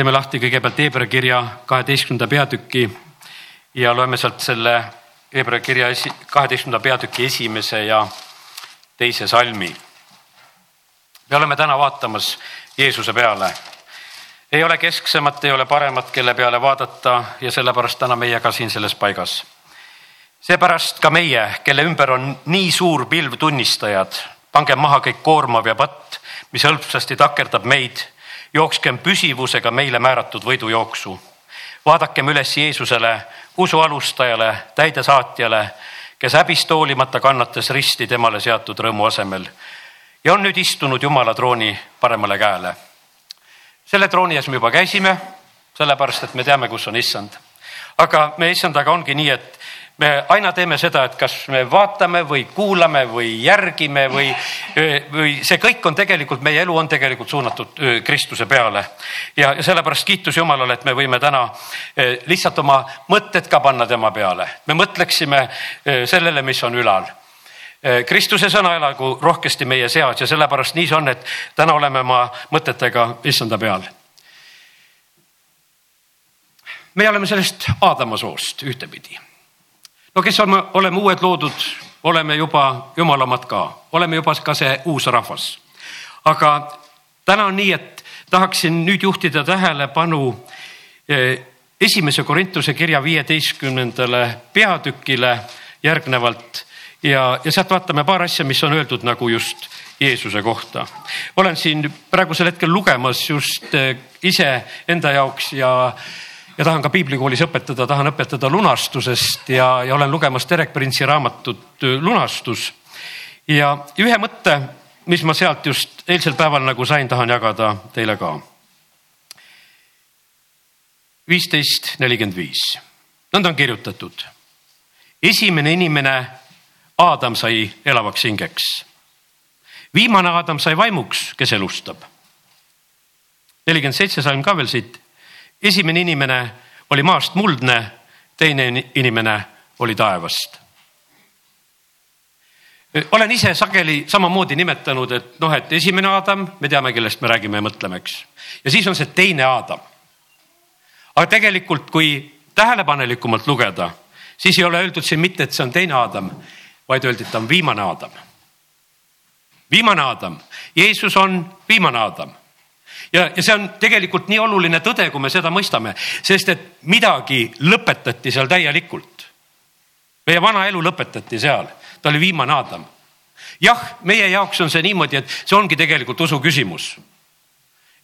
teeme lahti kõigepealt Hebra kirja kaheteistkümnenda peatüki ja loeme sealt selle Hebra kirja kaheteistkümnenda peatüki esimese ja teise salmi. me oleme täna vaatamas Jeesuse peale. ei ole kesksemat, ei ole paremat, kelle peale vaadata ja sellepärast täna meie ka siin selles paigas. seepärast ka meie, kelle ümber on nii suur pilv tunnistajad, pange maha kõik koormav ja patt, mis hõlpsasti takerdab meid jookskem püsivusega meile määratud võidujooksu. vaadakem üles Jeesusele, usu alustajale, täidesaatjale, kes häbist hoolimata kannatas risti temale seatud rõõmu asemel ja on nüüd istunud Jumala trooni paremale käele. selle trooni ees me juba käisime, sellepärast et me teame, kus on issand. aga me issandaga ongi nii, et me aina teeme seda, et kas me vaatame või kuulame või järgime või, või see kõik on tegelikult, meie elu on tegelikult suunatud Kristuse peale. ja, ja sellepärast kiitus Jumalale, et me võime täna lihtsalt oma mõtted ka panna tema peale. me mõtleksime sellele, mis on ülal. Kristuse sõna elagu rohkesti meie seas ja sellepärast nii see on, et täna oleme oma mõtetega issanda peal me oleme sellest Aadama soost ühtepidi no kes oleme, oleme uued loodud, oleme juba jumalamad ka, oleme juba ka see uus rahvas. aga täna on nii, et tahaksin nüüd juhtida tähelepanu eh, esimese Korintuse kirja viieteistkümnendale peatükile järgnevalt ja, ja sealt vaatame paar asja, mis on öeldud nagu just Jeesuse kohta. olen siin praegusel hetkel lugemas just eh, ise enda jaoks ja ja tahan ka piiblikoolis õpetada, tahan õpetada lunastusest ja, ja olen lugemas Derek Prince'i raamatut Lunastus. ja ühe mõtte, mis ma sealt just eilsel päeval nagu sain, tahan jagada teile ka. viisteist nelikümmend viis, nõnda on kirjutatud. esimene inimene, Aadam sai elavaks hingeks. viimane Aadam sai vaimuks, kes elustab. nelikümmend seitse sain ka veel siit esimene inimene oli maast muldne, teine inimene oli taevast. olen ise sageli samamoodi nimetanud, et noh, et esimene Aadam, me teame, kellest me räägime ja mõtleme, eks. ja siis on see teine Aadam. aga tegelikult, kui tähelepanelikumalt lugeda, siis ei ole öeldud siin mitte, et see on teine Aadam, vaid öeldi, et ta on viimane Aadam. viimane Aadam, Jeesus on viimane Aadam ja, ja see on tegelikult nii oluline tõde, kui me seda mõistame, sest et midagi lõpetati seal täielikult. meie vana elu lõpetati seal, ta oli viimane Aadam. jah, meie jaoks on see niimoodi, et see ongi tegelikult usu küsimus.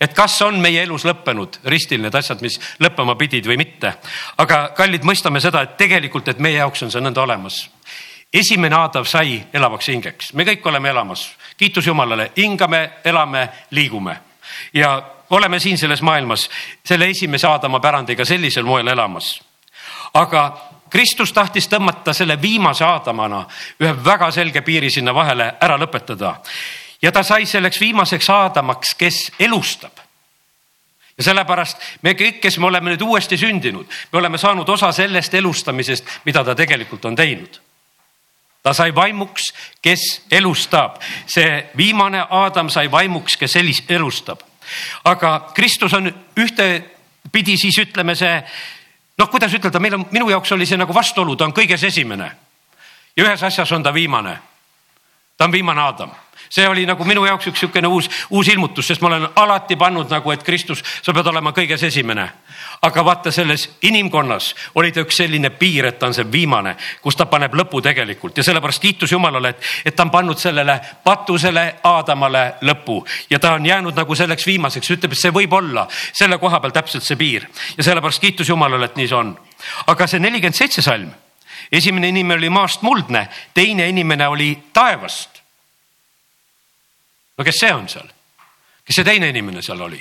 et kas on meie elus lõppenud ristil need asjad, mis lõppema pidid või mitte. aga kallid, mõistame seda, et tegelikult, et meie jaoks on see nõnda olemas esimene Aadav sai elavaks hingeks, me kõik oleme elamas, kiitus Jumalale, hingame, elame, liigume ja oleme siin selles maailmas selle esimese Aadama pärandiga sellisel moel elamas. aga Kristus tahtis tõmmata selle viimase Aadamana ühe väga selge piiri sinna vahele ära lõpetada. ja ta sai selleks viimaseks Aadamaks, kes elustab ja sellepärast me kõik, kes me oleme nüüd uuesti sündinud, me oleme saanud osa sellest elustamisest, mida ta tegelikult on teinud. Ta sai vaimuks, kes elustab, see viimane Aadam sai vaimuks, kes elustab. Aga Kristus on ühtepidi siis ütleme see noh, kuidas ütelda, meil on, minu jaoks oli see nagu vastuolu, ta on kõiges esimene. Ja ühes asjas on ta viimane. ta on viimane Aadam see oli nagu minu jaoks üks niisugune uus, uus ilmutus, sest ma olen alati pannud nagu, et Kristus, sa pead olema kõiges esimene. aga vaata, selles inimkonnas oli ta üks selline piir, et ta on see viimane, kus ta paneb lõpu tegelikult. Ja sellepärast kiitus Jumalale, et, et ta on pannud sellele patusele Aadamale lõpu. Ja ta on jäänud nagu selleks viimaseks, ütleb, et see võib olla selle koha peal täpselt see piir. Ja sellepärast kiitus Jumalale, et nii see on. aga see nelikümmend seitse salm. Esimene inimene oli maast muldne, teine inimene oli taevast no kes see on seal? kes see teine inimene seal oli?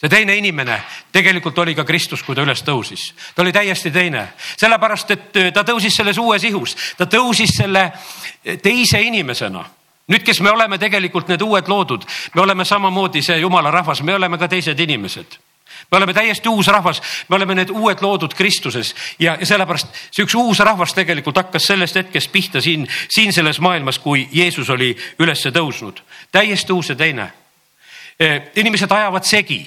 see teine inimene tegelikult oli ka Kristus, kui ta üles tõusis. ta oli täiesti teine, sellepärast et äh, ta tõusis selles uues ihus, ta tõusis selle äh, teise inimesena nüüd, kes me oleme tegelikult need uued loodud, me oleme samamoodi see jumala rahvas, me oleme ka teised inimesed me oleme täiesti uus rahvas, me oleme need uued loodud Kristuses ja, ja sellepärast see üks uus rahvas tegelikult hakkas sellest hetkest pihta siin, siin selles maailmas, kui Jeesus oli ülesse tõusnud. Täiesti uus ja teine. Inimesed ajavad segi.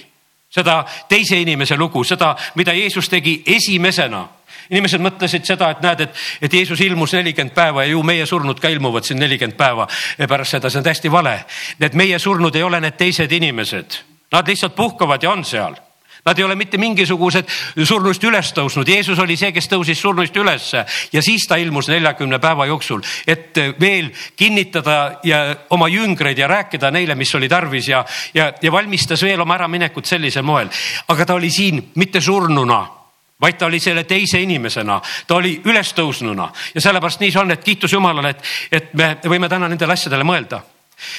Seda teise inimese lugu, seda, mida Jeesus tegi esimesena. Inimesed mõtlesid seda, et näed, et, et Jeesus ilmus nelikümmend päeva ja ju meie surnud ka ilmuvad siin nelikümmend päeva. Pärast seda, see on täiesti vale. Need meie surnud ei ole need teised inimesed, nad lihtsalt puhkavad ja on seal Nad ei ole mitte mingisugused surnuist üles tõusnud, Jeesus oli see, kes tõusis surnuist ülesse. Ja siis ta ilmus neljakümne päeva jooksul, et veel kinnitada ja oma jüngreid ja rääkida neile, mis oli tarvis ja, ja, ja valmistas veel oma äraminekut sellisel moel. aga ta oli siin mitte surnuna vaid ta oli selle teise inimesena, ta oli ülestõusnuna ja sellepärast nii see on, et kiitus Jumalale, et, et me võime täna nendele asjadele mõelda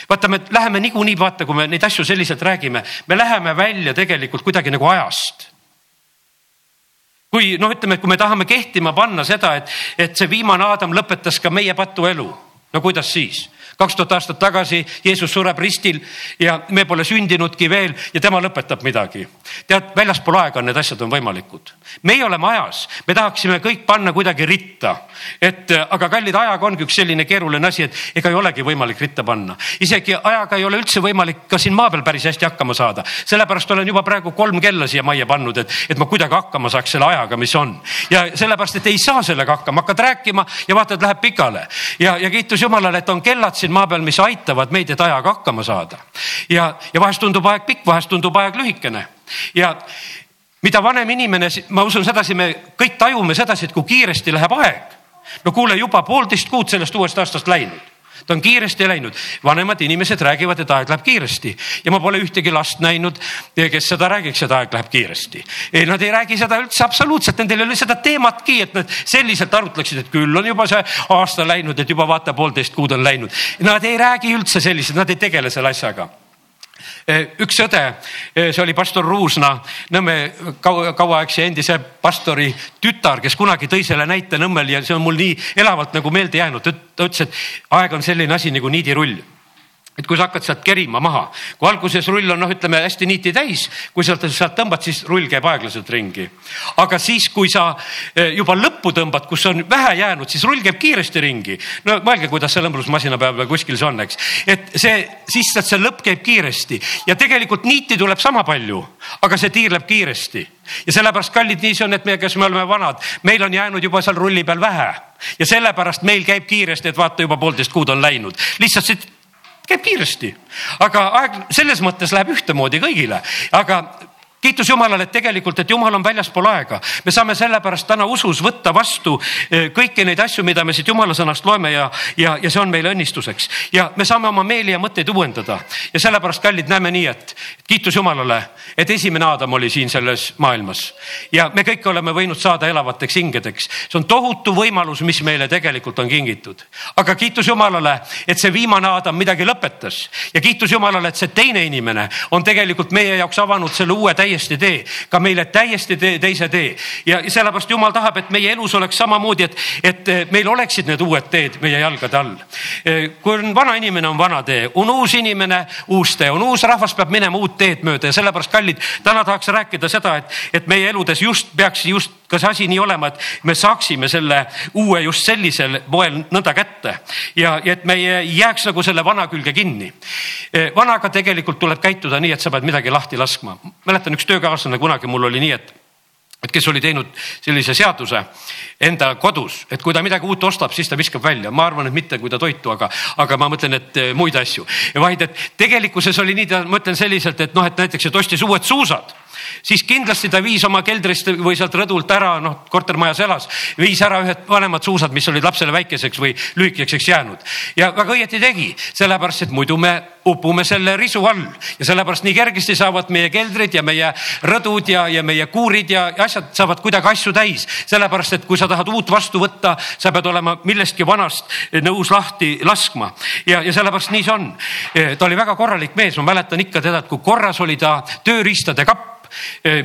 vaata, me läheme niikuinii, vaata, kui me neid asju selliselt räägime, me läheme välja tegelikult kuidagi nagu ajast kui noh, ütleme, et kui me tahame kehtima panna seda, et, et see viimane Aadam lõpetas ka meie patuelu, no kuidas siis? Kaks tuhat aastat tagasi Jeesus sureb ristil ja me pole sündinudki veel ja tema lõpetab midagi. tead, väljaspool aega need asjad on võimalikud. meie oleme ajas, me tahaksime kõik panna kuidagi ritta, et aga kallid, ajaga ongi üks selline keeruline asi, et ega ei olegi võimalik ritta panna. isegi ajaga ei ole üldse võimalik ka siin maa peal päris hästi hakkama saada. sellepärast olen juba praegu kolm kella siia majja pannud, et, et ma kuidagi hakkama saaks selle ajaga, mis on. ja sellepärast, et ei saa sellega hakkama, hakkad rääkima ja vaatad, läheb pikale ja, ja kiitus Jumalale, et on kellad siin siin maa peal, mis aitavad meid, et ajaga hakkama saada. ja, ja vahest tundub aeg pikk, vahest tundub aeg lühikene ja mida vanem inimene, ma usun sedasi, me kõik tajume sedasi, et kui kiiresti läheb aeg. no kuule, juba poolteist kuud sellest uuest aastast läinud ta on kiiresti läinud, vanemad inimesed räägivad, et aeg läheb kiiresti ja ma pole ühtegi last näinud, kes seda räägiks, et aeg läheb kiiresti. Nad ei räägi seda üldse absoluutselt, nendel ei ole seda teematki, et nad selliselt arutleksid, et küll on juba see aasta läinud, et juba vaata, poolteist kuud on läinud. Nad ei räägi üldse selliselt, nad ei tegele selle asjaga üks õde, eh, see oli pastor Ruusna, Nõmme kaua, kauaaegse endise pastori tütar, kes kunagi tõi selle näite Nõmmel ja see on mul nii elavalt nagu meelde jäänud. ta ütles, et aeg on selline asi nagu niidirull et kui sa hakkad sealt kerima maha, kui alguses rull on noh, ütleme hästi niiti täis, kui sealt, sealt tõmbad, siis rull käib aeglaselt ringi. aga siis, kui sa eh, juba lõppu tõmbad, kus on vähe jäänud, siis rull käib kiiresti ringi. no mõelge, kuidas see lõmblusmasina peal või kuskil see on, eks. et see, siis see lõpp käib kiiresti ja tegelikult niiti tuleb sama palju, aga see tiirleb kiiresti ja sellepärast, kallid, nii see on, et me, kes me oleme vanad, meil on jäänud juba seal rulli peal vähe ja sellepärast meil käib kiiresti, et vaata juba poolteist kuud on läinud. lihtsalt see käib kiiresti, aga aeg selles mõttes läheb ühtemoodi kõigile, aga kiitus Jumalale, tegelikult, et Jumal on väljaspool aega. me saame sellepärast täna usus võtta vastu eh, kõiki neid asju, mida me siit Jumala sõnast loeme ja, ja, ja see on meile õnnistuseks. ja me saame oma meeli ja mõtteid uuendada ja sellepärast, kallid, näeme nii, et kiitus Jumalale, et esimene Aadam oli siin selles maailmas ja me kõik oleme võinud saada elavateks hingedeks. see on tohutu võimalus, mis meile tegelikult on kingitud. aga kiitus Jumalale, et see viimane Aadam midagi lõpetas ja kiitus Jumalale, et see teine inimene on tegelikult meie jaoks avanud selle uue täiesti täiesti tee, ka meile täiesti tee, teise tee. ja sellepärast Jumal tahab, et meie elus oleks samamoodi, et, et meil oleksid need uued teed meie jalgade all. kui on vana inimene, on vana tee, on uus inimene, uus tee, on uus rahvas, peab minema uut teed mööda ja sellepärast, kallid, täna tahaks rääkida seda, et, et meie eludes just peaks just ka see asi nii olema, et me saaksime selle uue just sellisel moel nõnda kätte ja, ja et me ei jääks nagu selle vana külge kinni. vanaga tegelikult tuleb käituda nii, et sa pead midagi lahti laskma. mäletan üks töökaaslane kunagi mul oli nii, et et kes oli teinud sellise seaduse enda kodus, et kui ta midagi uut ostab, siis ta viskab välja. ma arvan, et mitte kui ta toitu, aga, aga ma mõtlen, et eh, muid asju, vaid et tegelikkuses oli nii, ma ütlen selliselt, et noh, et näiteks, et ostis uued suusad siis kindlasti ta viis oma keldrist või sealt rõdult ära, noh, kortermajas elas, viis ära ühed vanemad suusad, mis olid lapsele väikeseks või lühikeseks jäänud. ja väga õieti tegi, sellepärast et muidu me upume selle risu all ja sellepärast nii kergesti saavad meie keldrid ja meie rõdud ja, ja meie kuurid ja asjad saavad kuidagi asju täis. sellepärast, et kui sa tahad uut vastu võtta, sa pead olema millestki vanast nõus lahti laskma ja, ja sellepärast nii see on. ta oli väga korralik mees, ma mäletan ikka teda, et kui korras oli ta tööriistade kapp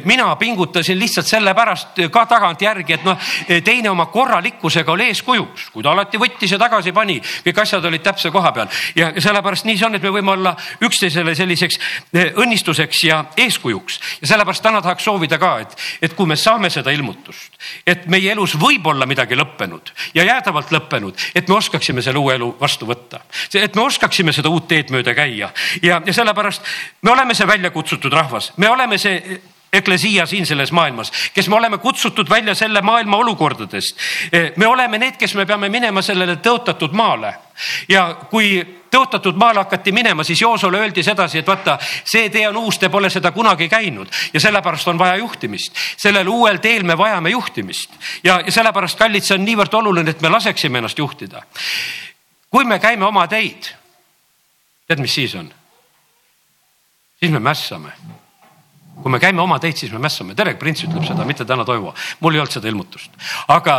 mina pingutasin lihtsalt sellepärast ka tagantjärgi, et noh, teine oma korralikkusega oli eeskujuks, kui ta alati võttis ja tagasi pani, kõik asjad olid täpse koha peal. Ja sellepärast nii see on, et me võime olla üksteisele selliseks õnnistuseks ja eeskujuks. Ja sellepärast täna tahaks soovida ka, et, et kui me saame seda ilmutust, et meie elus võib olla midagi lõppenud ja jäädavalt lõppenud, et me oskaksime selle uue elu vastu võtta, et me oskaksime seda uut teed mööda käia. Ja, ja sellepärast me oleme see välja kutsutud rahvas, me oleme see eklesia siin selles maailmas, kes me oleme kutsutud välja selle maailma olukordadest. me oleme need, kes me peame minema sellele tõotatud maale ja kui tõotatud maale hakati minema, siis Joosole öeldi sedasi, et vaata, see tee on uus, te pole seda kunagi käinud ja sellepärast on vaja juhtimist. sellel uuel teel me vajame juhtimist ja, ja sellepärast, kallid, see on niivõrd oluline, et me laseksime ennast juhtida. kui me käime oma teid, tead, mis siis on? siis me mässame kui me käime oma teid, siis me mässame, Terek Prints ütleb seda, mitte täna Toivo, mul ei olnud seda ilmutust, aga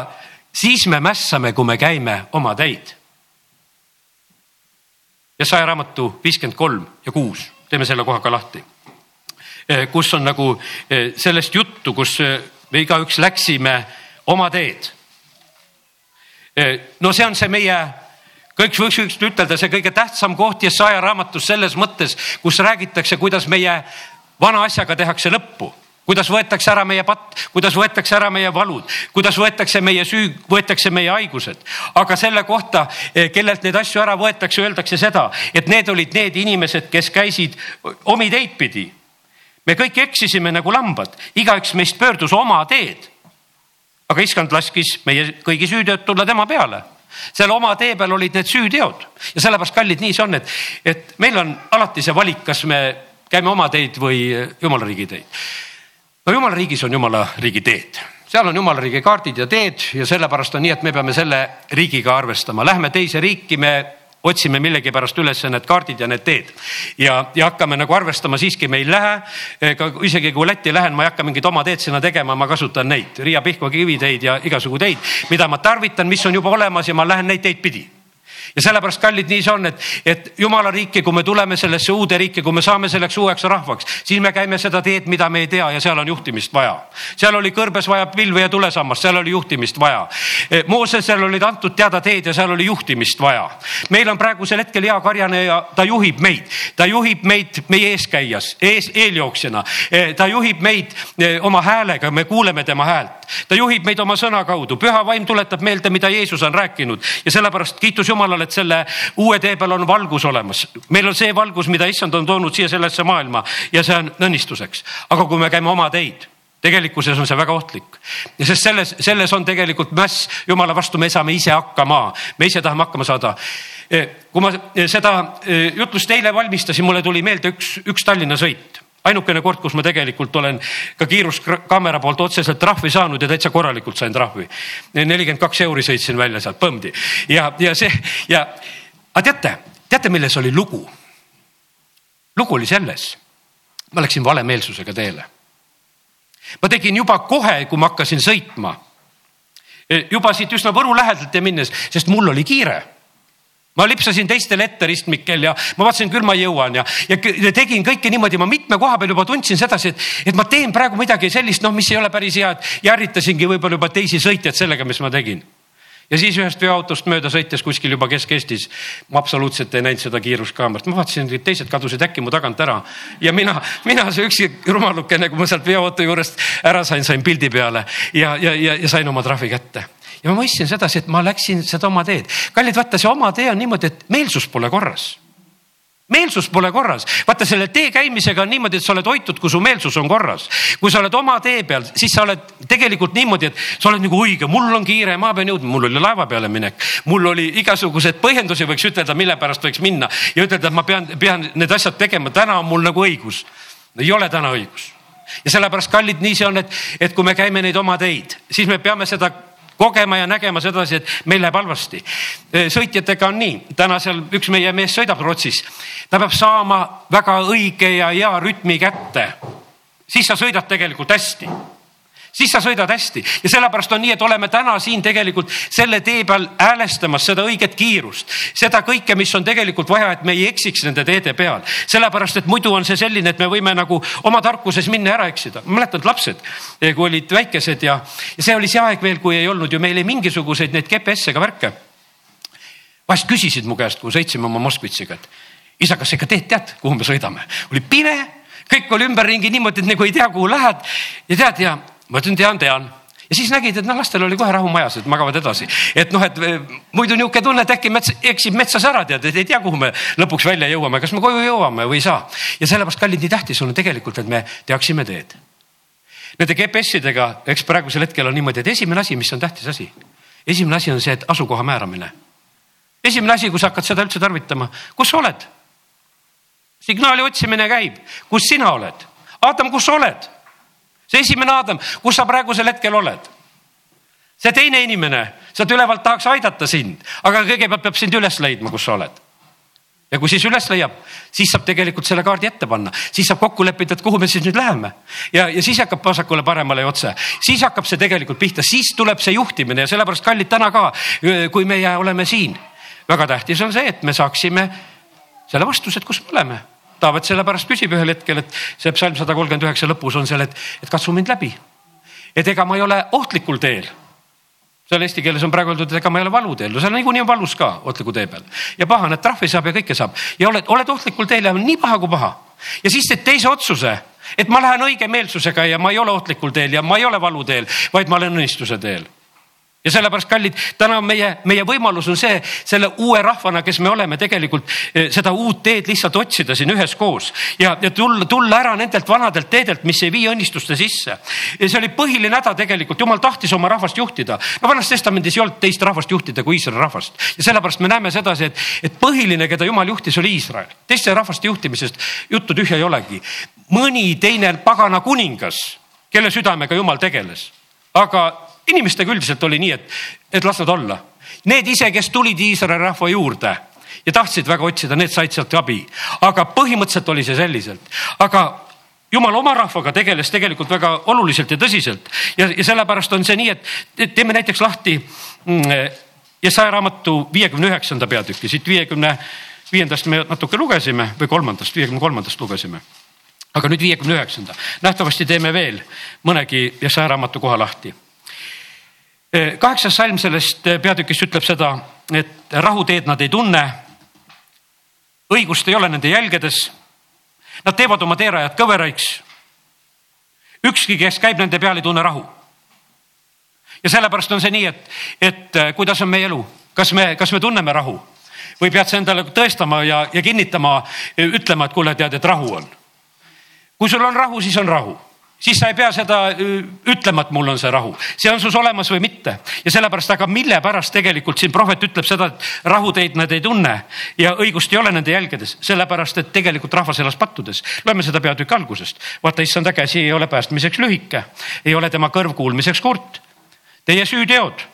siis me mässame, kui me käime oma teid. ja saja raamatu viiskümmend kolm ja kuus, teeme selle koha ka lahti. Eh, kus on nagu eh, sellest juttu, kus eh, me igaüks läksime oma teed. no see on see meie kõik võiks ütelda, see kõige tähtsam koht Jesaja raamatus selles mõttes, kus räägitakse, kuidas meie vana asjaga tehakse lõppu, kuidas võetakse ära meie patt, kuidas võetakse ära meie valud, kuidas võetakse meie süü, võetakse meie haigused. aga selle kohta, eh, kellelt neid asju ära võetakse, öeldakse seda, et need olid need inimesed, kes käisid omi teid pidi. me kõik eksisime nagu lambad, igaüks meist pöördus oma teed. aga issand laskis meie kõigi süüteod tulla tema peale seal oma tee peal olid need süüteod ja sellepärast kallid, nii see on, et, et meil on alati see valik, kas me käime oma teid või jumala riigi teid. no jumala riigis on jumala riigi teed, seal on jumala riigi kaardid ja teed ja sellepärast on nii, et me peame selle riigiga arvestama, lähme teise riiki, me otsime millegipärast üles need kaardid ja need teed ja, ja hakkame nagu arvestama, siiski me ei lähe. ega isegi kui Lätti lähen, ma ei hakka mingit oma teed sinna tegema, ma kasutan neid Riia Pihkva kiviteid ja igasugu teid, mida ma tarvitan, mis on juba olemas ja ma lähen neid teid pidi ja sellepärast, kallid, nii see on, et, et jumala riiki, kui me tuleme sellesse uude riiki, kui me saame selleks uueks rahvaks, siis me käime seda teed, mida me ei tea ja seal on juhtimist vaja. seal oli kõrbes vaja pilve ja tulesammast, seal oli juhtimist vaja. E, Moosesel olid antud teada teed ja seal oli juhtimist vaja. meil on praegusel hetkel hea karjane ja ta juhib meid, ta juhib meid meie eeskäijas, ees, eeljooksjana. E, ta juhib meid e, oma häälega, me kuuleme tema häält, ta juhib meid oma sõna kaudu, püha vaim tuletab meelde, mida Jeesus on rääkinud ja sellepärast kiitus Jumalale et selle uue tee peal on valgus olemas. meil on see valgus, mida issand on toonud siia sellesse maailma ja see on õnnistuseks. aga kui me käime oma teid tegelikkuses on see väga ohtlik, sest selles, selles on tegelikult mäss jumala vastu, me saame ise hakkama, me ise tahame hakkama saada. kui ma seda jutlust eile valmistasin, mulle tuli meelde üks, üks Tallinna sõit ainukene kord, kus ma tegelikult olen ka kiiruskaamera poolt otseselt trahvi saanud ja täitsa korralikult sain trahvi. nelikümmend kaks euri sõitsin välja sealt põmdi ja, ja see ja, aga teate, teate, milles oli lugu? lugu oli selles, ma läksin valemeelsusega teele. ma tegin juba kohe, kui ma hakkasin sõitma, juba siit üsna Võru lähedalt ja minnes, sest mul oli kiire ma lipsasin teistele ette ristmikel ja ma vaatasin, küll ma jõuan ja, ja tegin kõike niimoodi, ma mitme koha peal juba tundsin sedasi, et, et ma teen praegu midagi sellist, noh, mis ei ole päris hea, et ja ärritasingi võib-olla juba teisi sõitjaid sellega, mis ma tegin. ja siis ühest veoautost mööda sõites kuskil juba Kesk-Eestis, ma absoluutselt ei näinud seda kiiruskaamerat, ma vaatasin, et teised kadusid äkki mu tagant ära. Ja mina, mina see üksi rumalukene, kui ma sealt veoauto juurest ära sain, sain pildi peale ja, ja, ja, ja sain oma trahvi kätte ja ma mõistsin sedasi, et ma läksin seda oma teed. kallid, vaata, see oma tee on niimoodi, et meelsus pole korras meelsus pole korras, vaata selle tee käimisega on niimoodi, et sa oled hoitud, kui su meelsus on korras. kui sa oled oma tee peal, siis sa oled tegelikult niimoodi, et sa oled nagu õige, mul on kiire, ma pean jõudma, mul oli laeva peale minek, mul oli igasuguseid põhjendusi, võiks ütelda, mille pärast võiks minna ja ütelda, et ma pean, pean need asjad tegema, täna on mul nagu õigus. ei ole täna õigus ja sellepärast, kallid, nii see on, et, et kui me käime neid oma teid, siis me peame seda kogema ja nägema sedasi, et meil läheb halvasti. sõitjatega on nii, täna seal üks meie mees sõidab Rootsis, ta peab saama väga õige ja hea rütmi kätte. siis sa sõidad tegelikult hästi siis sa sõidad hästi ja sellepärast on nii, et oleme täna siin tegelikult selle tee peal häälestamas seda õiget kiirust, seda kõike, mis on tegelikult vaja, et me ei eksiks nende teede peal, sellepärast et muidu on see selline, et me võime nagu oma tarkuses minna ära eksida. et lapsed, eh, kui olid väikesed ja, ja see oli see aeg veel, kui ei olnud ju meil ei mingisuguseid neid GPS ega värke. vahest küsisid mu käest, kui sõitsime oma Moskvitšiga, et isa, kas sa ikka teed, tead, kuhu me sõidame? oli pime, kõik oli ümberringi niimoodi, et nagu ei tea, kuhu lähed ja tead ja ma ütlesin, tean, tean ja siis nägid, et noh, lastel oli kohe rahu majas, et magavad edasi. et noh, et eh, muidu niisugune tunne, et äkki mets, eksib metsas ära tead, et ei tea, kuhu me lõpuks välja jõuame, kas me koju jõuame või ei saa. ja sellepärast, kallid, nii tähtis on tegelikult, et me teaksime teed. nende GPS-idega, eks praegusel hetkel on niimoodi, et esimene asi, mis on tähtis asi, esimene asi on see, et asukoha määramine. esimene asi, kui sa hakkad seda üldse tarvitama, kus sa oled? signaali otsimine käib, kus sina oled? Aadam, kus sa oled? See esimene Aadam, kus sa praegusel hetkel oled? see teine inimene, sealt ülevalt tahaks aidata sind, aga kõigepealt peab sind üles leidma, kus sa oled ja kui siis üles leiab, siis saab tegelikult selle kaardi ette panna, siis saab kokku leppida, et kuhu me siis nüüd läheme. ja, ja siis hakkab vasakule-paremale ja otse, siis hakkab see tegelikult pihta, siis tuleb see juhtimine ja sellepärast kallid täna ka, kui meie oleme siin. väga tähtis on see, et me saaksime selle vastuse, et kus me oleme. Taavet sellepärast küsib ühel hetkel, et see psalm sada kolmkümmend üheksa lõpus on seal, et, et katsu mind läbi. et ega ma ei ole ohtlikul teel. Seal eesti keeles on praegu öeldud, et ega ma ei ole valuteel, no seal niikuinii on valus ka ohtliku tee peal. Ja pahane trahvi saab ja kõike saab. Ja oled, oled ohtlikul teel ja nii paha kui paha. ja siis teed teise otsuse, et ma lähen õige meelsusega ja ma ei ole ohtlikul teel ja ma ei ole valuteel, vaid ma olen õnnistuse teel ja sellepärast, kallid, täna meie, meie võimalus on see, selle uue rahvana, kes me oleme, tegelikult eh, seda uut teed lihtsalt otsida siin üheskoos ja, ja tulla, tulla ära nendelt vanadelt teedelt, mis ei vii õnnistuste sisse. ja see oli põhiline häda tegelikult, jumal tahtis oma rahvast juhtida. no vanas testamendis ei olnud teist rahvast juhtida kui Iisraeli rahvast ja sellepärast me näeme sedasi, et, et põhiline, keda jumal juhtis, oli Iisrael. teiste rahvaste juhtimisest juttu tühja ei olegi. mõni teine pagana kuningas, kelle südamega jumal tegeles, aga inimestega üldiselt oli nii, et, et las nad olla. Need ise, kes tulid Iisraeli rahva juurde ja tahtsid väga otsida, need said sealt abi, aga põhimõtteliselt oli see selliselt, aga jumal oma rahvaga tegeles tegelikult väga oluliselt ja tõsiselt. Ja, ja sellepärast on see nii, et teeme näiteks lahti mm, Jesaja raamatu viiekümne üheksanda peatüki, siit viiekümne viiendast me natuke lugesime või kolmandast, viiekümne kolmandast lugesime. aga nüüd viiekümne üheksanda, nähtavasti teeme veel mõnegi Jesaja raamatu koha lahti kaheksas salm sellest eh, peatükist ütleb seda, et rahuteed nad ei tunne. õigust ei ole nende jälgedes. Nad teevad oma teerajad kõveraiks. ükski, kes käib nende peal, ei tunne rahu. ja sellepärast on see nii, et, et eh, kuidas on meie elu, kas me, kas me tunneme rahu või pead sa endale tõestama ja, ja kinnitama, ütlema, et kuule, tead, et rahu on. kui sul on rahu, siis on rahu siis sa ei pea seda ütlema, et mul on see rahu, see on sus olemas või mitte. ja sellepärast, aga mille pärast tegelikult siin prohvet ütleb seda, et rahuteid nad ei tunne ja õigust ei ole nende jälgedes, sellepärast et tegelikult rahvas elas pattudes. loeme seda peatükki algusest. vaata, issanda käsi ei ole päästmiseks lühike, ei ole tema kõrv kuulmiseks kurt. Teie süüteod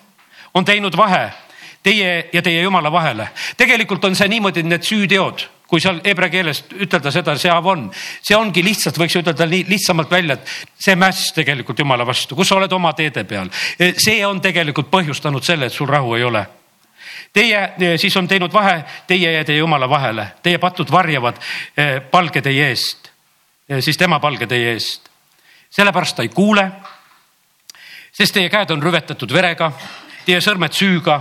on teinud vahe teie ja teie jumala vahele. tegelikult on see niimoodi, need süüteod kui seal heebrea keeles ütelda seda, see avon, see ongi lihtsalt, võiks ütelda nii lihtsamalt välja, et see mäss tegelikult jumala vastu, kus sa oled oma teede peal. see on tegelikult põhjustanud selle, et sul rahu ei ole. Teie e, siis on teinud vahe teie ja teie jumala vahele, teie patud varjavad e, palge teie eest, e, siis tema palge teie eest. sellepärast ta ei kuule, sest teie käed on rüvetatud verega, teie sõrmed süüga,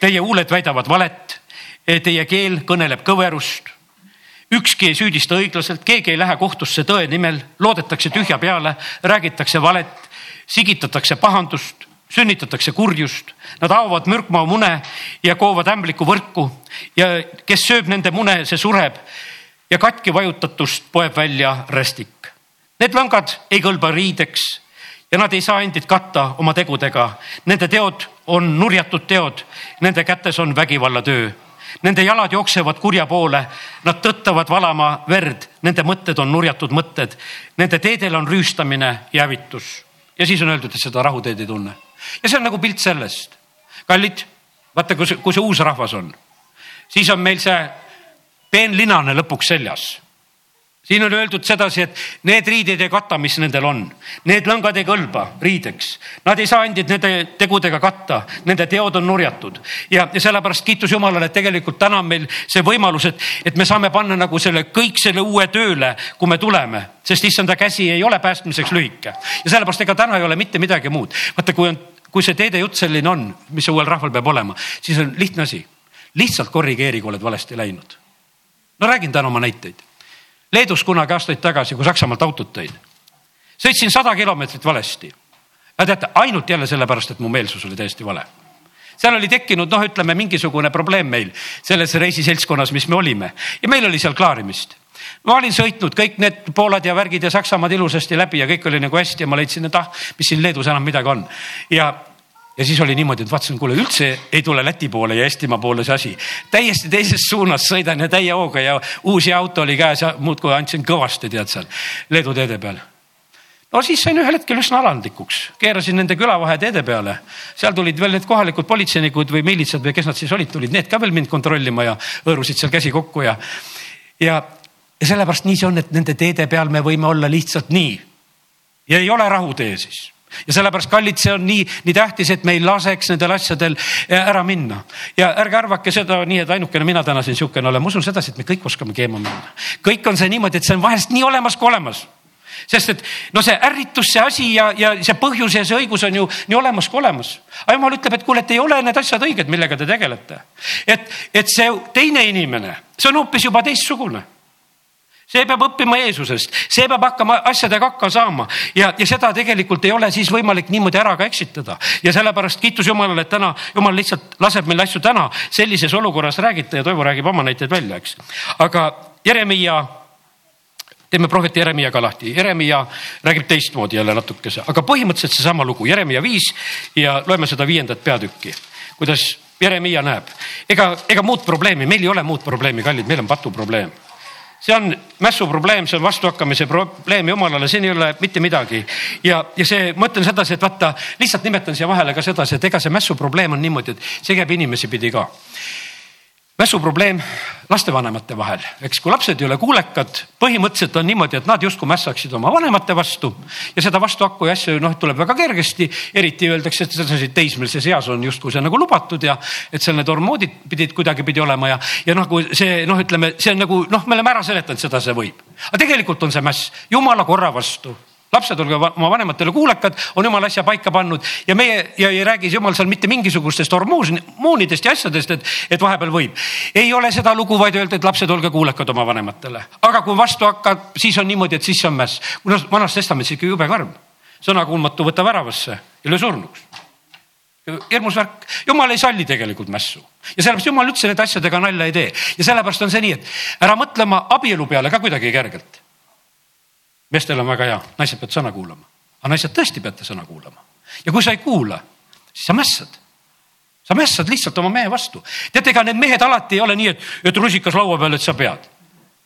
teie huuled väidavad valet, teie keel kõneleb kõverust ükski ei süüdista õiglaselt, keegi ei lähe kohtusse tõe nimel, loodetakse tühja peale, räägitakse valet, sigitatakse pahandust, sünnitatakse kurjust. Nad haavad mürkmaa mune ja koovad ämbliku võrku ja kes sööb nende mune, see sureb ja katki vajutatust poeb välja rästik. Need lõngad ei kõlba riideks ja nad ei saa endid katta oma tegudega. Nende teod on nurjatud teod, nende kätes on vägivallatöö Nende jalad jooksevad kurja poole, nad tõttavad valama verd, nende mõtted on nurjatud mõtted, nende teedel on rüüstamine ja hävitus. ja siis on öeldud, et seda rahuteed ei tunne. ja see on nagu pilt sellest. kallid, vaata, kui see, kui see uus rahvas on, siis on meil see peenlinane lõpuks seljas siin on öeldud sedasi, et need riided ei kata, mis nendel on, need lõngad ei kõlba riideks, nad ei saa endid nende tegudega katta, nende teod on nurjatud. Ja, ja sellepärast kiitus Jumalale, et tegelikult täna on meil see võimalus, et, et me saame panna nagu selle kõik selle uue tööle, kui me tuleme, sest issanda käsi ei ole päästmiseks lühike. Ja sellepärast ega täna ei ole mitte midagi muud. vaata, kui on, kui see teedejutt selline on, mis uuel rahval peab olema, siis on lihtne asi, lihtsalt korrigeeri, kui oled valesti läinud. no räägin täna oma näiteid Leedus kunagi aastaid tagasi, kui Saksamaalt autot tõin. sõitsin sada kilomeetrit valesti. ja teate, ainult jälle sellepärast, et mu meelsus oli täiesti vale. seal oli tekkinud, noh, ütleme mingisugune probleem meil selles reisiseltskonnas, mis me olime ja meil oli seal klaarimist. ma olin sõitnud kõik need Poolad ja värgid ja Saksamaad ilusasti läbi ja kõik oli nagu hästi ja ma leidsin, et ah, mis siin Leedus enam midagi on. ja, ja siis oli niimoodi, et vaatasin, kuule üldse ei tule Läti poole ja Eestimaa poole see asi. täiesti teises suunas sõidan ja täie hooga ja uus auto oli käes ja muudkui andsin kõvasti, tead seal Leedu teede peal no siis sain ühel hetkel üsna alandlikuks, keerasin nende külavaheteede peale, seal tulid veel need kohalikud politseinikud või miilitsad või kes nad siis olid, tulid need ka veel mind kontrollima ja hõõrusid seal käsi kokku ja, ja ja sellepärast nii see on, et nende teede peal me võime olla lihtsalt nii. ja ei ole rahutee siis ja sellepärast, kallid, see on nii, nii tähtis, et me ei laseks nendel asjadel eh, ära minna. ja ärge arvake seda nii, et ainukene mina täna siin sihukene olen, ma usun sedasi, et me kõik oskame keema minna. kõik on see niimoodi, et see on vahest nii olemas kui olemas sest et no see ärritus, see asi ja, ja see põhjus ja see õigus on ju nii olemas kui olemas. aga jumal ütleb, et kuule, et ei ole need asjad õiged, millega te tegelete. et, et see teine inimene, see on hoopis juba teistsugune see peab õppima Jeesusest, see peab hakkama asjadega hakkama saama. Ja, ja seda tegelikult ei ole siis võimalik niimoodi ära ka eksitada. ja sellepärast kiitus Jumalale, et täna Jumal lihtsalt laseb meil asju täna sellises olukorras räägita ja Toivo räägib oma näiteid välja, eks. aga Jeremiia, teeme prohvet Jeremiia ka lahti, Jeremiia räägib teistmoodi jälle natukese, aga põhimõtteliselt seesama lugu, Jeremiia viis ja loeme seda viiendat peatükki, kuidas Jeremiia näeb. ega, ega muud probleemi, meil ei ole muud probleemi, kallid, meil on patuprobleem see on mässu probleem, see on vastuhakkamise probleem jumalale, siin ei ole mitte midagi. ja, ja see, ma ütlen sedasi, et vaata, lihtsalt nimetan siia vahele ka sedasi, et ega see mässu probleem on niimoodi, et see käib inimesi pidi ka mässuprobleem lastevanemate vahel, eks kui lapsed ei ole kuulekad, põhimõtteliselt on niimoodi, et nad justkui mässaksid oma vanemate vastu ja seda vastuhakku ja asju noh, tuleb väga kergesti. eriti öeldakse, et sedasi teismelises eas on justkui see nagu lubatud ja et seal need hormoodid pidid kuidagipidi olema ja, ja noh, kui see noh, ütleme, see on nagu noh, me oleme ära seletanud, seda see võib, aga tegelikult on see mäss jumala korra vastu lapsed, olge oma vanematele kuulekad, on jumal asja paika pannud. Ja meie ja ei räägi jumal seal mitte mingisugustest hormoonidest ja asjadest, et, et vahepeal võib. ei ole seda lugu, vaid öelda, et lapsed, olge kuulekad oma vanematele, aga kui vastu hakkab, siis on niimoodi, et siis on mäss. vanas testamendis ikka jube karm, sõnakuulmatu võta väravasse ja löö surnuks. Hirmus värk, jumal ei salli tegelikult mässu. Ja sellepärast jumal üldse nende asjadega nalja ei tee. Ja sellepärast on see nii, et ära mõtle oma abielu peale ka kuidagi kergelt meestel on väga hea, naised peavad sõna kuulama, aga naised tõesti peate sõna kuulama. ja kui sa ei kuula, siis sa mässad. sa mässad lihtsalt oma mehe vastu. teate, ega need mehed alati ei ole nii, et, et rusikas laua peal, et sa pead.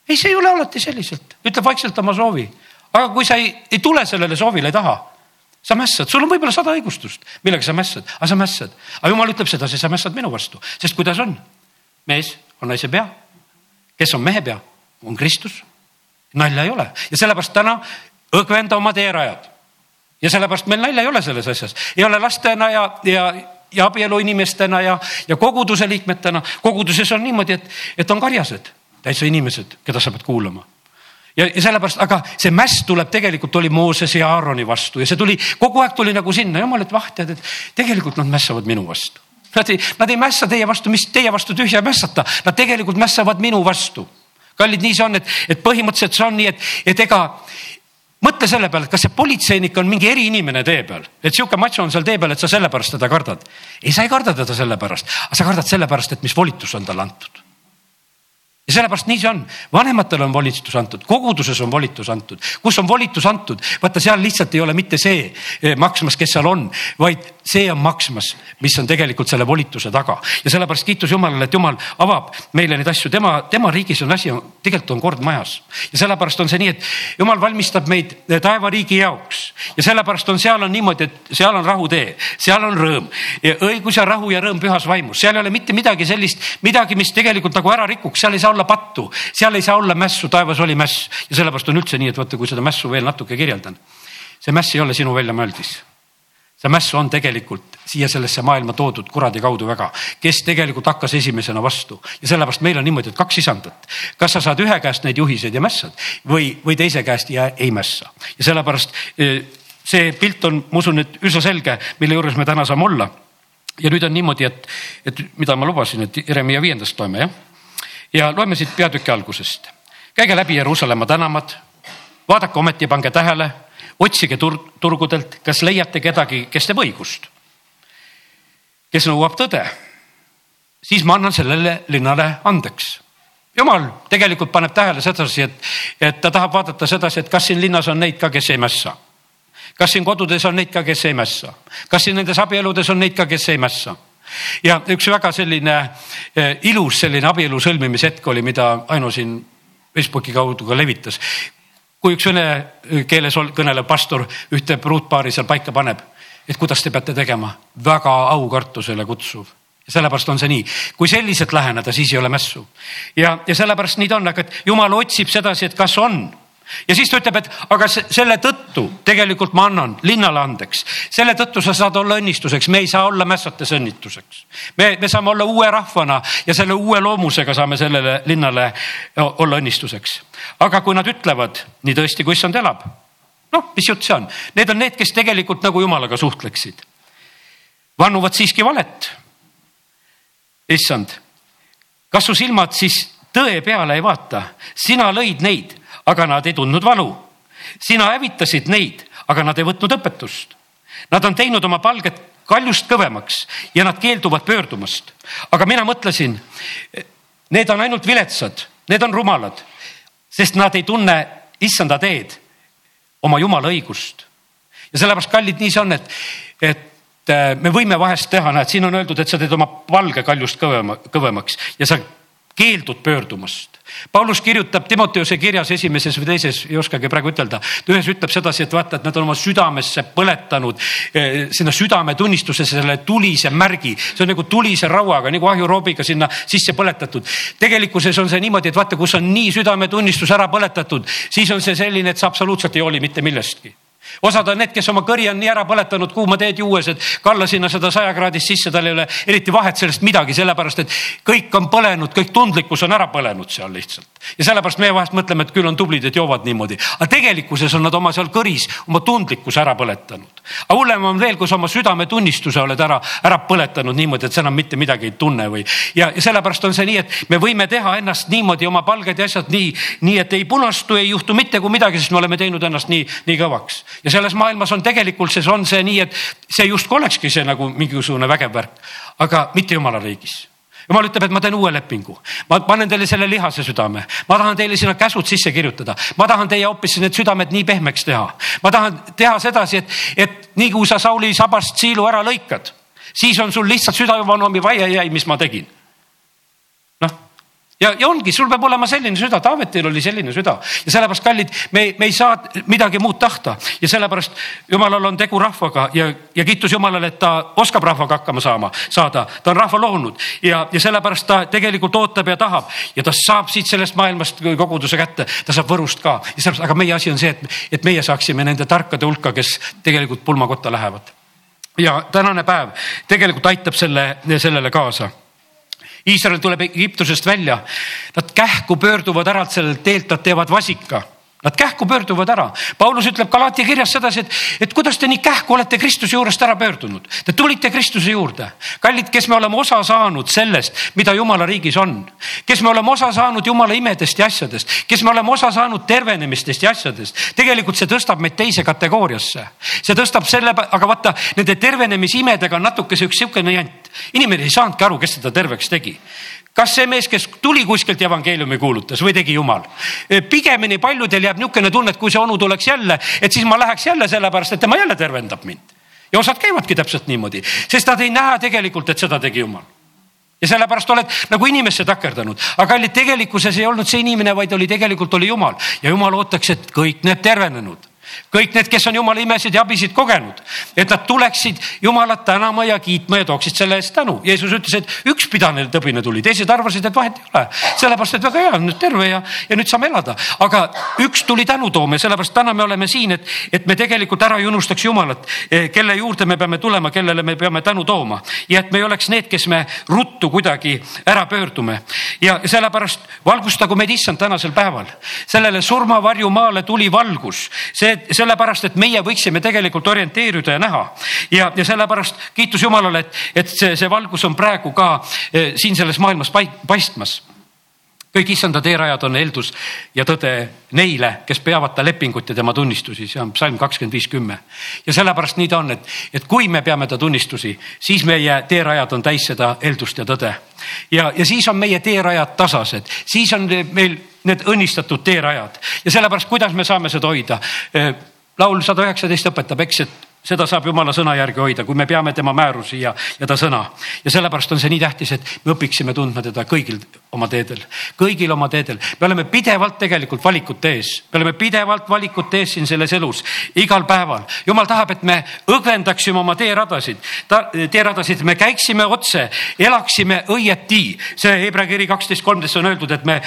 ei, see ei ole alati selliselt, ütleb vaikselt oma soovi. aga kui sa ei, ei tule sellele soovile taha, sa mässad, sul on võib-olla sada õigustust, millega sa mässad, aga sa mässad. aga jumal ütleb sedasi, sa mässad minu vastu, sest kuidas on? mees on naise pea. kes on mehe pea? on Kristus nalja ei ole. Ja sellepärast täna õgvenda oma teerajad. ja sellepärast meil nalja ei ole selles asjas, ei ole lastena ja, ja, ja abielu inimestena ja, ja koguduse liikmetena. koguduses on niimoodi, et, et on karjased, täitsa inimesed, keda sa pead kuulama. Ja, ja sellepärast, aga see mäss tuleb tegelikult oli Moosese ja Aaroni vastu. Ja see tuli kogu aeg tuli nagu sinna, jumal, et vah, tead, et tegelikult nad mässavad minu vastu. Nad ei, nad ei mässa teie vastu, mis teie vastu tühja mässata, nad tegelikult mässavad minu vastu kallid, nii see on, et, et põhimõtteliselt see on nii, et, et ega mõtle selle peale, kas see politseinik on mingi eriinimene tee peal, et sihuke matš on seal tee peal, et sa sellepärast teda kardad. ei, sa ei karda teda sellepärast, aga sa kardad sellepärast, et mis volitus on talle antud. Ja sellepärast nii see on, vanematele on volitus antud, koguduses on volitus antud, kus on volitus antud, vaata seal lihtsalt ei ole mitte see eh, maksmas, kes seal on, vaid see on maksmas, mis on tegelikult selle volituse taga. Ja sellepärast kiitus Jumalale, et Jumal avab meile neid asju, tema, tema riigis on asi, tegelikult on kord majas. Ja sellepärast on see nii, et Jumal valmistab meid eh, taevariigi jaoks. Ja sellepärast on, seal on niimoodi, et seal on rahutee, seal on rõõm, õigus ja rahu ja rõõm pühas vaimus, seal ei ole mitte midagi sellist, midagi, mis tegelikult nagu ära rikuks, seal ei saa olla pattu, seal ei saa olla mässu, taevas oli mäss. Ja sellepärast on üldse nii, et vaata, kui seda mässu veel natuke kirjeldan. see mäss ei ole sinu väljamõeldis. See mäss on tegelikult siia sellesse maailma toodud kuradi kaudu väga, kes tegelikult hakkas esimesena vastu? Ja sellepärast meil on niimoodi, et kaks isandat. kas sa saad ühe käest neid juhiseid ja mässad või, või teise käest ja ei mässa. Ja sellepärast eh, see pilt on, ma usun, et üsna selge, mille juures me täna saame olla. Ja nüüd on niimoodi, et, et mida ma lubasin, et Jeremiah viiendast loeme jah? Ja loeme siit peatüki algusest. käige läbi Jeruusalemma tänavad, vaadake ometi ja pange tähele, otsige tur turgudelt, kas leiate kedagi, kes teeb õigust, kes nõuab tõde. siis ma annan sellele linnale andeks jumal tegelikult paneb tähele sedasi, et, et ta tahab vaadata sedasi, et kas siin linnas on neid ka, kes ei mässa. kas siin kodudes on neid ka, kes ei mässa, kas siin nendes abieludes on neid ka, kes ei mässa ja üks väga selline eh, ilus selline abielu sõlmimise hetk oli, mida Aino siin Facebooki kaudu ka levitas. Kui üks vene keeles kõnelev pastor ühte pruutpaari seal paika paneb, et kuidas te peate tegema, väga aukartusele kutsuv. Ja sellepärast on see nii, kui selliselt läheneda, siis ei ole mässu. ja, ja sellepärast nii ta on, aga et jumal otsib sedasi, et kas on ja siis ta ütleb, et aga selle tõttu tegelikult ma annan linnale andeks, selle tõttu sa saad olla õnnistuseks, me ei saa olla mässates õnnituseks. me, me saame olla uue rahvana ja selle uue loomusega saame sellele linnale olla õnnistuseks. aga kui nad ütlevad nii tõesti, kui issand elab, noh, mis jutt see on, need on need, kes tegelikult nagu jumalaga suhtleksid. vannuvad siiski valet. issand, kas su silmad siis tõe peale ei vaata, sina lõid neid aga nad ei tundnud valu. sina hävitasid neid, aga nad ei võtnud õpetust. Nad on teinud oma palget kaljust kõvemaks ja nad keelduvad pöördumast. aga mina mõtlesin, need on ainult viletsad, need on rumalad, sest nad ei tunne issanda teed, oma jumala õigust. ja sellepärast, kallid, nii see on, et, et äh, me võime vahest teha, näed, siin on öeldud, et sa teed oma palge kaljust kõvema, kõvemaks ja sa keeldud pöördumast. Paulus kirjutab Timoteuse kirjas esimeses või teises, ei oskagi praegu ütelda, ühes ütleb sedasi, et vaata, et nad on oma südamesse põletanud eh, sinna südametunnistusesse selle tulise märgi, see on nagu tulise rauaga nagu ahjuroobiga sinna sisse põletatud. tegelikkuses on see niimoodi, et vaata, kus on nii südametunnistus ära põletatud, siis on see selline, et sa absoluutselt ei hooli mitte millestki osad on need, kes oma kõri on nii ära põletanud kuuma teed juues, et kalla sinna seda saja kraadist sisse, tal ei ole eriti vahet sellest midagi, sellepärast et kõik on põlenud, kõik tundlikkus on ära põlenud seal lihtsalt. ja sellepärast meie vahest mõtleme, et küll on tublid, et joovad niimoodi, aga tegelikkuses on nad oma seal kõris oma tundlikkuse ära põletanud. aga hullem on veel, kui sa oma südametunnistuse oled ära, ära põletanud niimoodi, et sa enam mitte midagi ei tunne või ja, ja sellepärast on see nii, et me võime teha ennast niimoodi oma palged ja asjad nii, nii et ei punastu, ei juhtu mitte kui midagi, sest me oleme teinud ennast nii, nii kõvaks ja selles maailmas on tegelikult see, on see nii, et see justkui olekski see nagu mingisugune vägev värk, aga mitte jumala riigis. Jumal ütleb, et ma teen uue lepingu, ma panen teile selle lihase südame, ma tahan teile sinna käsud sisse kirjutada, ma tahan teie hoopis need südamed nii pehmeks teha. ma tahan teha sedasi, et, et nii kui sa Sauli sabast siilu ära lõikad, siis on sul lihtsalt südamevanoomi vaie jäi, mis ma tegin ja, ja ongi, sul peab olema selline süda, Taavetil oli selline süda. Ja sellepärast, kallid, me, me ei saa midagi muud tahta. Ja sellepärast jumalal on tegu rahvaga ja, ja kiitus Jumalale, et ta oskab rahvaga hakkama saama, saada, ta on rahva loonud. Ja, ja sellepärast ta tegelikult ootab ja tahab. Ja ta saab siit sellest maailmast koguduse kätte, ta saab Võrust ka. Ja sellepärast, aga meie asi on see, et, et meie saaksime nende tarkade hulka, kes tegelikult pulmakotta lähevad. ja tänane päev tegelikult aitab selle, sellele kaasa Iisrael tuleb Egiptusest välja, nad kähku pöörduvad ära sellelt teelt, nad teevad vasika Nad kähku pöörduvad ära. Paulus ütleb Galatia kirjas sedasi, et, et kuidas te nii kähku olete Kristuse juurest ära pöördunud. Te tulite Kristuse juurde. kallid, kes me oleme osa saanud sellest, mida Jumala riigis on. kes me oleme osa saanud Jumala imedest ja asjadest, kes me oleme osa saanud tervenemistest ja asjadest. tegelikult see tõstab meid teise kategooriasse. see tõstab selle, aga vaata nende tervenemisimedega on natuke üks sihukene jant. inimene ei saanudki aru, kes teda terveks tegi kas see mees, kes tuli kuskilt ja evangeeliumi kuulutas või tegi jumal? pigemini paljudel jääb niisugune tunne, et kui see onu tuleks jälle, et siis ma läheks jälle sellepärast, et tema jälle tervendab mind. ja osad käivadki täpselt niimoodi, sest nad ei näe tegelikult, et seda tegi jumal ja sellepärast oled nagu inimesse takerdanud, aga kallid, tegelikkuses ei olnud see inimene, vaid oli tegelikult oli Jumal ja Jumal ootaks, et kõik need tervenenud kõik need, kes on jumala imesid ja abisid kogenud, et nad tuleksid jumalat tänama ja kiitma ja tooksid selle eest tänu. Jeesus ütles, et üks pidane tõbine tuli, teised arvasid, et vahet ei ole, sellepärast et väga hea, nüüd terve ja, ja nüüd saame elada. aga üks tuli tänu tooma ja sellepärast täna me oleme siin, et, et me tegelikult ära ei unustaks Jumalat, eh, kelle juurde me peame tulema, kellele me peame tänu tooma ja et me ei oleks need, kes me ruttu kuidagi ära pöördume ja sellepärast valgustagu meid issand tänasel päeval. sellele surmavarju maale tuli valgus, see et sellepärast, et meie võiksime tegelikult orienteeruda ja näha ja, ja sellepärast kiitus Jumalale, et, et see, see valgus on praegu ka eh, siin selles maailmas paistmas kõik issanda teerajad on eeldus ja tõde neile, kes peavad ta lepingut ja tema tunnistusi, see on psalm kakskümmend viis, kümme. ja sellepärast nii ta on, et, et kui me peame ta tunnistusi, siis meie teerajad on täis seda eeldust ja tõde. ja, ja siis on meie teerajad tasased, siis on meil need õnnistatud teerajad. Ja sellepärast, kuidas me saame seda hoida? Laul sada üheksateist õpetab, eks, et seda saab jumala sõna järgi hoida, kui me peame tema määrusi ja, ja ta sõna. ja sellepärast on see nii tähtis, et me õpiksime tundma teda kõigil oma teedel, kõigil oma teedel. me oleme pidevalt tegelikult valikute ees, me oleme pidevalt valikute ees siin selles elus, igal päeval. jumal tahab, et me õgvendaksime oma teeradasid, teeradasid, me käiksime otse, elaksime õieti. see Hebra kiri kaksteist, kolmteist on öeldud, et me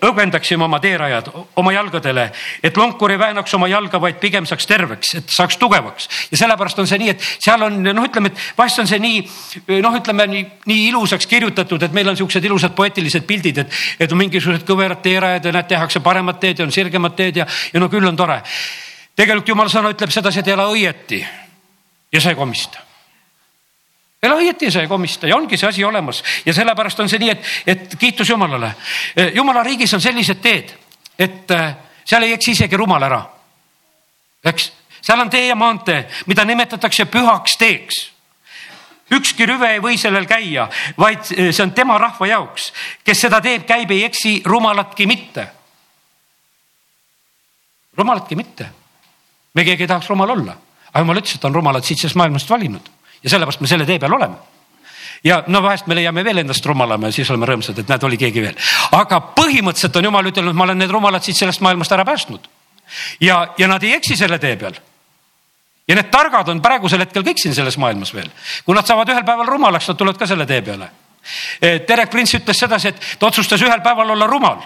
õgvendaksime oma teerajad oma jalgadele, et lonkur ei väänaks oma jalga, vaid pigem saaks terveks, et saaks tugevaks ja sellepärast on see nii, et seal on noh, ütleme, et vahest on see nii noh, ütleme nii, nii ilusaks kirjutatud, et meil on siuksed ilusad poeetilised pildid, et, et on mingisugused kõverad teerajad ja näed, tehakse paremat teed ja on sirgemad teed ja, ja no küll on tore. tegelikult jumala sõna ütleb sedasi, et ela õieti ja sa ei komista ela õieti sa ei komista ja ongi see asi olemas ja sellepärast on see nii, et, et kiitus Jumalale. jumala riigis on sellised teed, et äh, seal ei eksi isegi rumal ära. eks seal on tee ja maantee, mida nimetatakse pühaks teeks ükski rüve ei või sellel käia, vaid eh, see on tema rahva jaoks, kes seda teeb, käib, ei eksi rumalatki mitte. rumalatki mitte. me keegi ei tahaks rumal olla, aga jumal ütles, et on rumalad siit sellest maailmast valinud ja sellepärast me selle tee peal oleme ja no vahest me leiame veel endast rumalama ja siis oleme rõõmsad, et näed, oli keegi veel. aga põhimõtteliselt on jumal ütelnud, ma olen need rumalad siit sellest maailmast ära päästnud. ja, ja nad ei eksi selle tee peal ja need targad on praegusel hetkel kõik siin selles maailmas veel. kui nad saavad ühel päeval rumalaks, nad tulevad ka selle tee peale. Derek Prince ütles sedasi, et ta otsustas ühel päeval olla rumal.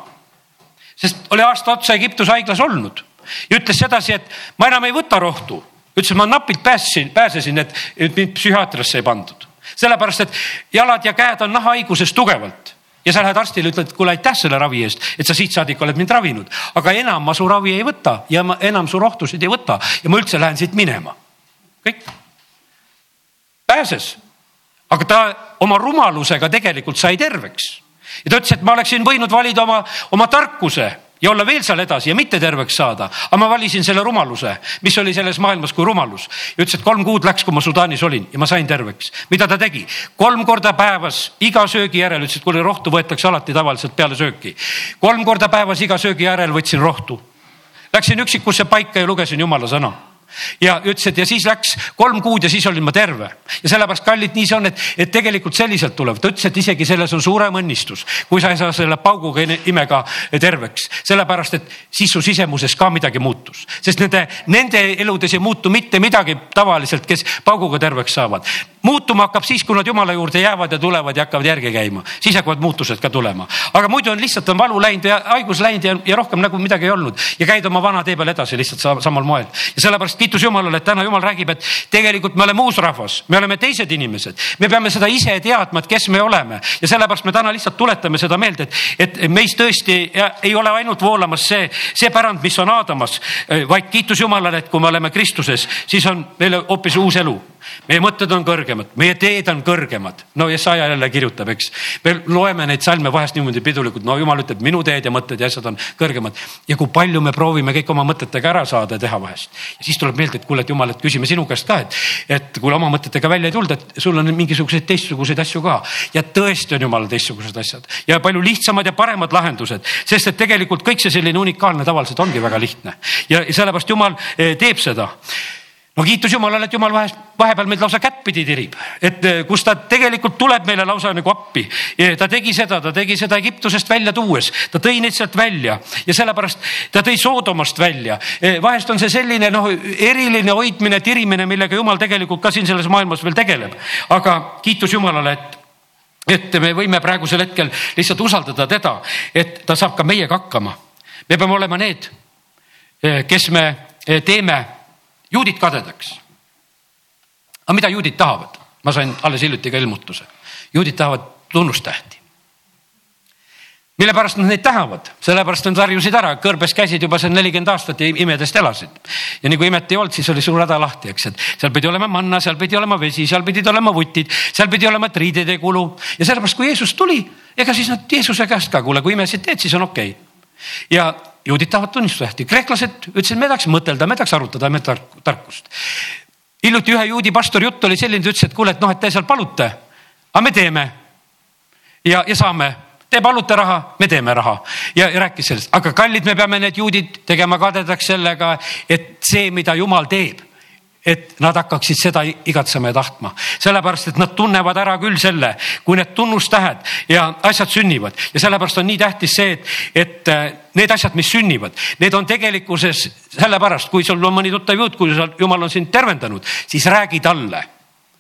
sest oli aasta otsa Egiptuse haiglas olnud ja ütles sedasi, et ma enam ei võta rohtu. ütles, ma napilt pääsesin, pääsesin, et mind psühhiaatriasse ei pandud. sellepärast, et jalad ja käed on nahahaiguses tugevalt ja sa lähed arstile, ütled, kuule aitäh selle ravi eest, et sa siit saadik oled mind ravinud, aga enam ma su ravi ei võta ja ma enam su rohtusid ei võta ja ma üldse lähen siit minema. kõik. pääses, aga ta oma rumalusega tegelikult sai terveks ja ta ütles, et ma oleksin võinud valida oma, oma tarkuse ja olla veel seal edasi ja mitte terveks saada. aga ma valisin selle rumaluse, mis oli selles maailmas kui rumalus ja ütles, et kolm kuud läks, kui ma Sudaanis olin ja ma sain terveks. mida ta tegi? kolm korda päevas iga söögi järel ütles, et kuule rohtu võetakse alati tavaliselt peale sööki. kolm korda päevas iga söögi järel võtsin rohtu. Läksin üksikusse paika ja lugesin jumala sõna ja ütles, et ja siis läks kolm kuud ja siis olin ma terve. Ja sellepärast kallid, nii see on, et, et tegelikult selliselt tuleb, ta ütles, et isegi selles on suurem õnnistus, kui sa ei saa selle pauguga imega terveks, sellepärast et siis su sisemuses ka midagi muutus, sest nende, nende eludes ei muutu mitte midagi tavaliselt, kes pauguga terveks saavad. Muutuma hakkab siis, kui nad jumala juurde jäävad ja tulevad ja hakkavad järgi käima, siis hakkavad muutused ka tulema. aga muidu on lihtsalt on valu läinud ja haigus läinud ja, ja rohkem nagu midagi ei olnud. Ja käid oma vana tee peal edasi lihtsalt samal moel. ja sellepärast kiitus Jumalale, et täna Jumal räägib, et tegelikult me oleme uus rahvas, me oleme teised inimesed, me peame seda ise teadma, et kes me oleme. Ja sellepärast me täna lihtsalt tuletame seda meelde, et, et meis tõesti ei ole ainult voolamas see, see pärand, mis on Aadamas, vaid kiitus Jumalale, et kui me oleme Kristuses, siis on meil hoopis uus elu meie mõtted on kõrgemad, meie teed on kõrgemad. no Jesaja jälle kirjutab, eks. me loeme neid salme vahest niimoodi pidulikult, no jumal ütleb, minu teed ja mõtted ja asjad on kõrgemad. ja kui palju me proovime kõik oma mõtetega ära saada ja teha vahest. ja siis tuleb meelde, et kuule, et jumal, et küsime sinu käest ka, et, et kuule oma mõtetega välja ei tulda, et sul on mingisuguseid teistsuguseid asju ka. ja tõesti on jumalal teistsugused asjad ja palju lihtsamad ja paremad lahendused, sest et tegelikult kõik see selline unikaalne tavaliselt ongi väga lihtne ja sellepärast jumal eh, teeb seda no kiitus Jumalale, et Jumal vahest, vahepeal meid lausa kättpidi tirib, et eh, kus ta tegelikult tuleb meile lausa nagu appi. ta tegi seda, ta tegi seda Egiptusest välja tuues, ta tõi neid sealt välja ja sellepärast ta tõi Soodomast välja. Eh, vahest on see selline noh, eriline hoidmine, tirimine, millega Jumal tegelikult ka siin selles maailmas veel tegeleb. aga kiitus Jumalale, et et me võime praegusel hetkel lihtsalt usaldada teda, et ta saab ka meiega hakkama. me peame olema need, eh, kes me teeme juudid kadedaks. aga mida juudid tahavad? ma sain alles hiljuti ka ilmutuse. juudid tahavad tunnustähti. mille pärast nad neid tahavad, sellepärast nad harjusid ära, kõrbes käisid juba seal nelikümmend aastat ja imedest elasid. ja nii kui imet ei olnud, siis oli suur häda lahti, eks, et seal pidi olema manna, seal pidi olema vesi, seal pidid olema vutid, seal pidi olema, ei kulu ja sellepärast, kui Jeesus tuli, ega siis nad Jeesuse käest ka, kuule, kui imesid teed, siis on okei okay.. ja juudid tahavad tunnistusehti, kreeklased ütlesid, me tahaks mõtelda, me tahaks arutada, me tahaks tarkust. hiljuti ühe juudi pastori jutt oli selline, ta ütles, et kuule, et noh, et te seal palute, aga me teeme. Ja, ja saame. Te palute raha, me teeme raha. Ja, ja rääkis sellest, aga kallid, me peame need juudid tegema kadedaks sellega, et see, mida jumal teeb, et nad hakkaksid seda igatsema ja tahtma, sellepärast et nad tunnevad ära küll selle, kui need tunnustähed ja asjad sünnivad. Ja sellepärast on nii tähtis see, et, et äh, need asjad, mis sünnivad, need on tegelikkuses sellepärast, kui sul on mõni tuttav juut, kui jumal on sind tervendanud, siis räägi talle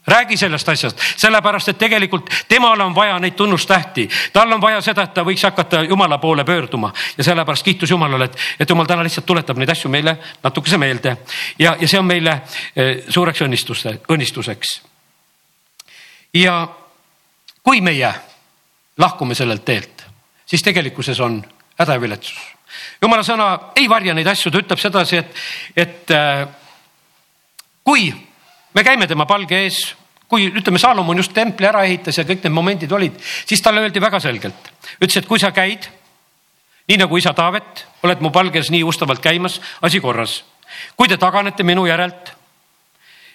räägi sellest asjast, sellepärast et tegelikult temal on vaja neid tunnustähti, tal on vaja seda, et ta võiks hakata jumala poole pöörduma ja sellepärast kiitus Jumalale, et, et jumal täna lihtsalt tuletab neid asju meile natukese meelde ja, ja see on meile eh, suureks õnnistuste, õnnistuseks. ja kui meie lahkume sellelt teelt, siis tegelikkuses on häda ja viletsus. jumala sõna ei varja neid asju, ta ütleb sedasi, et, et eh, kui me käime tema palge ees, kui ütleme, Saalomon just templi ära ehitas ja kõik need momendid olid, siis talle öeldi väga selgelt, ütles, et kui sa käid nii nagu isa Taavet, oled mu palges nii ustavalt käimas, asi korras. kui te taganete minu järelt,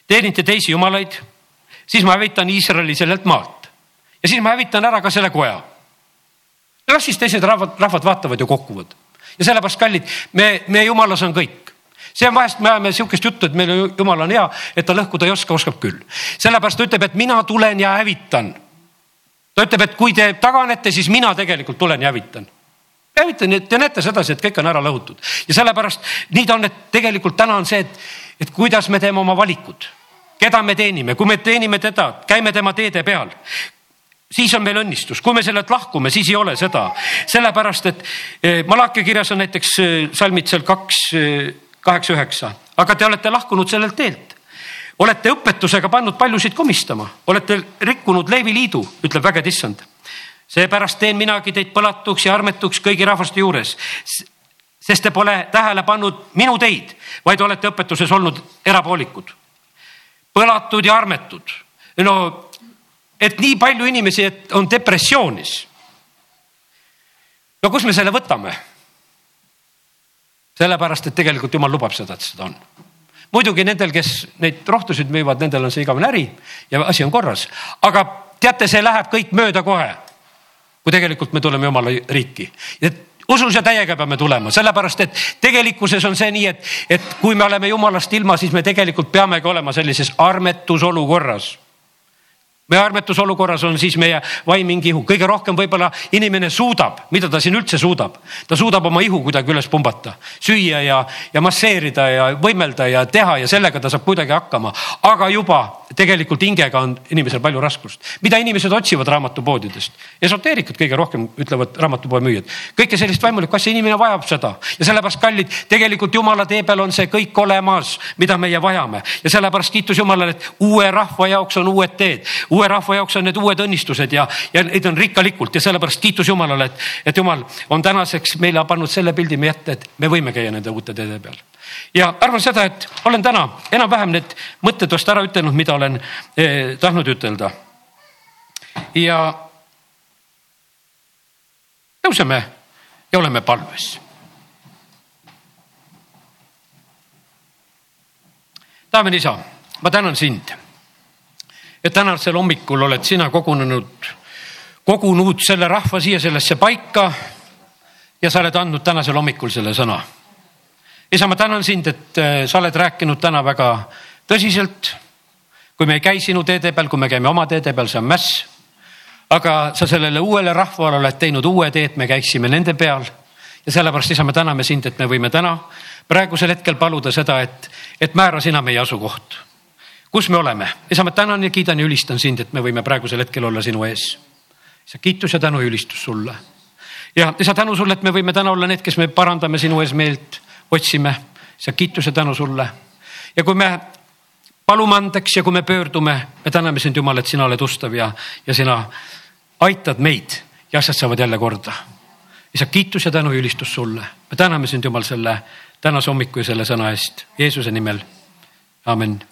teenite teisi jumalaid, siis ma hävitan Iisraeli sellelt maalt. Ja siis ma hävitan ära ka selle koja. las siis teised rahvad, rahvad vaatavad ja kokkuvad ja sellepärast, kallid, me, me jumalas on kõik see on vahest, me ajame sihukest juttu, et meil jumal on hea, et ta lõhkuda ei oska, oskab küll. sellepärast ta ütleb, et mina tulen ja hävitan. ta ütleb, et kui te taganete, siis mina tegelikult tulen ja hävitan. hävitan, et te näete sedasi, et kõik on ära lõhutud ja sellepärast nii ta on, et tegelikult täna on see, et, et kuidas me teeme oma valikud, keda me teenime, kui me teenime teda, käime tema teede peal siis on meil õnnistus, kui me sellelt lahkume, siis ei ole seda, sellepärast et eh, Malachi kirjas on näiteks eh, salmid seal kaks eh, kaheksa, üheksa, aga te olete lahkunud sellelt teelt. olete õpetusega pannud paljusid komistama, olete rikkunud leeviliidu, ütleb vägede issand. seepärast teen minagi teid põlatuks ja armetuks kõigi rahvaste juures. sest te pole tähele pannud minu teid, vaid olete õpetuses olnud erapoolikud. põlatud ja armetud. no, et nii palju inimesi on depressioonis. no kus me selle võtame? Sellepärast, et tegelikult jumal lubab seda, et seda on. muidugi nendel, kes neid rohtusid müüvad, nendel on see igavene äri ja asi on korras, aga teate, see läheb kõik mööda kohe. kui tegelikult me tuleme jumala riiki, et usus ja täiega peame tulema, sellepärast et tegelikkuses on see nii, et, et kui me oleme jumalast ilma, siis me tegelikult peamegi olema sellises armetusolukorras meie armetusolukorras on siis meie vaim mingi ihu, kõige rohkem võib-olla inimene suudab, mida ta siin üldse suudab. ta suudab oma ihu kuidagi üles pumbata, süüa ja, ja masseerida ja võimelda ja teha ja sellega ta saab kuidagi hakkama. aga juba tegelikult hingega on inimesel palju raskust. mida inimesed otsivad raamatupoodidest? esoteerikat kõige rohkem ütlevad raamatupoe müüjad. kõike sellist vaimulikku asja, inimene vajab seda ja sellepärast, kallid, tegelikult jumala tee peal on see kõik olemas, mida meie vajame ja sellepärast kiitus Jumalale, et uue rahva jaoks on uued teed uue rahva jaoks on need uued õnnistused ja, ja neid on rikkalikult ja sellepärast kiitus Jumalale, et, et Jumal on tänaseks meile pannud selle pildi meie ette, et me võime käia nende uute teede peal. Ja arvan seda, et olen täna enam-vähem need mõtted vast ära ütelnud, mida olen eh, tahtnud ütelda. ja tõuseme ja oleme palves taevane isa, ma tänan sind et tänasel hommikul oled sina kogunenud, kogunud selle rahva siia sellesse paika ja sa oled andnud tänasel hommikul selle sõna. Isa, ma tänan sind, et äh, sa oled rääkinud täna väga tõsiselt. kui me ei käi sinu teede peal, kui me käime oma teede peal, see on mäss. aga sa sellele uuele rahvale oled teinud uue tee, et me käiksime nende peal. ja sellepärast, isa, me täname sind, et me võime täna praegusel hetkel paluda seda, et, et määra sina meie asukoht kus me oleme? isa, ma tänan ja kiidan ja ülistan sind, et me võime praegusel hetkel olla sinu ees. isa, kiitus ja tänu ja ülistus sulle. ja isa, tänu sulle, et me võime täna olla need, kes me parandame sinu ees meelt, otsime. isa, kiitus ja tänu sulle. ja kui me palume andeks ja kui me pöördume, me täname sind, Jumal, et sina oled ustav ja, ja sina aitad meid ja asjad saavad jälle korda. isa, kiitus ja tänu ja ülistus sulle. me täname sind, Jumal, selle tänase hommiku ja selle sõna eest Jeesuse nimel. amin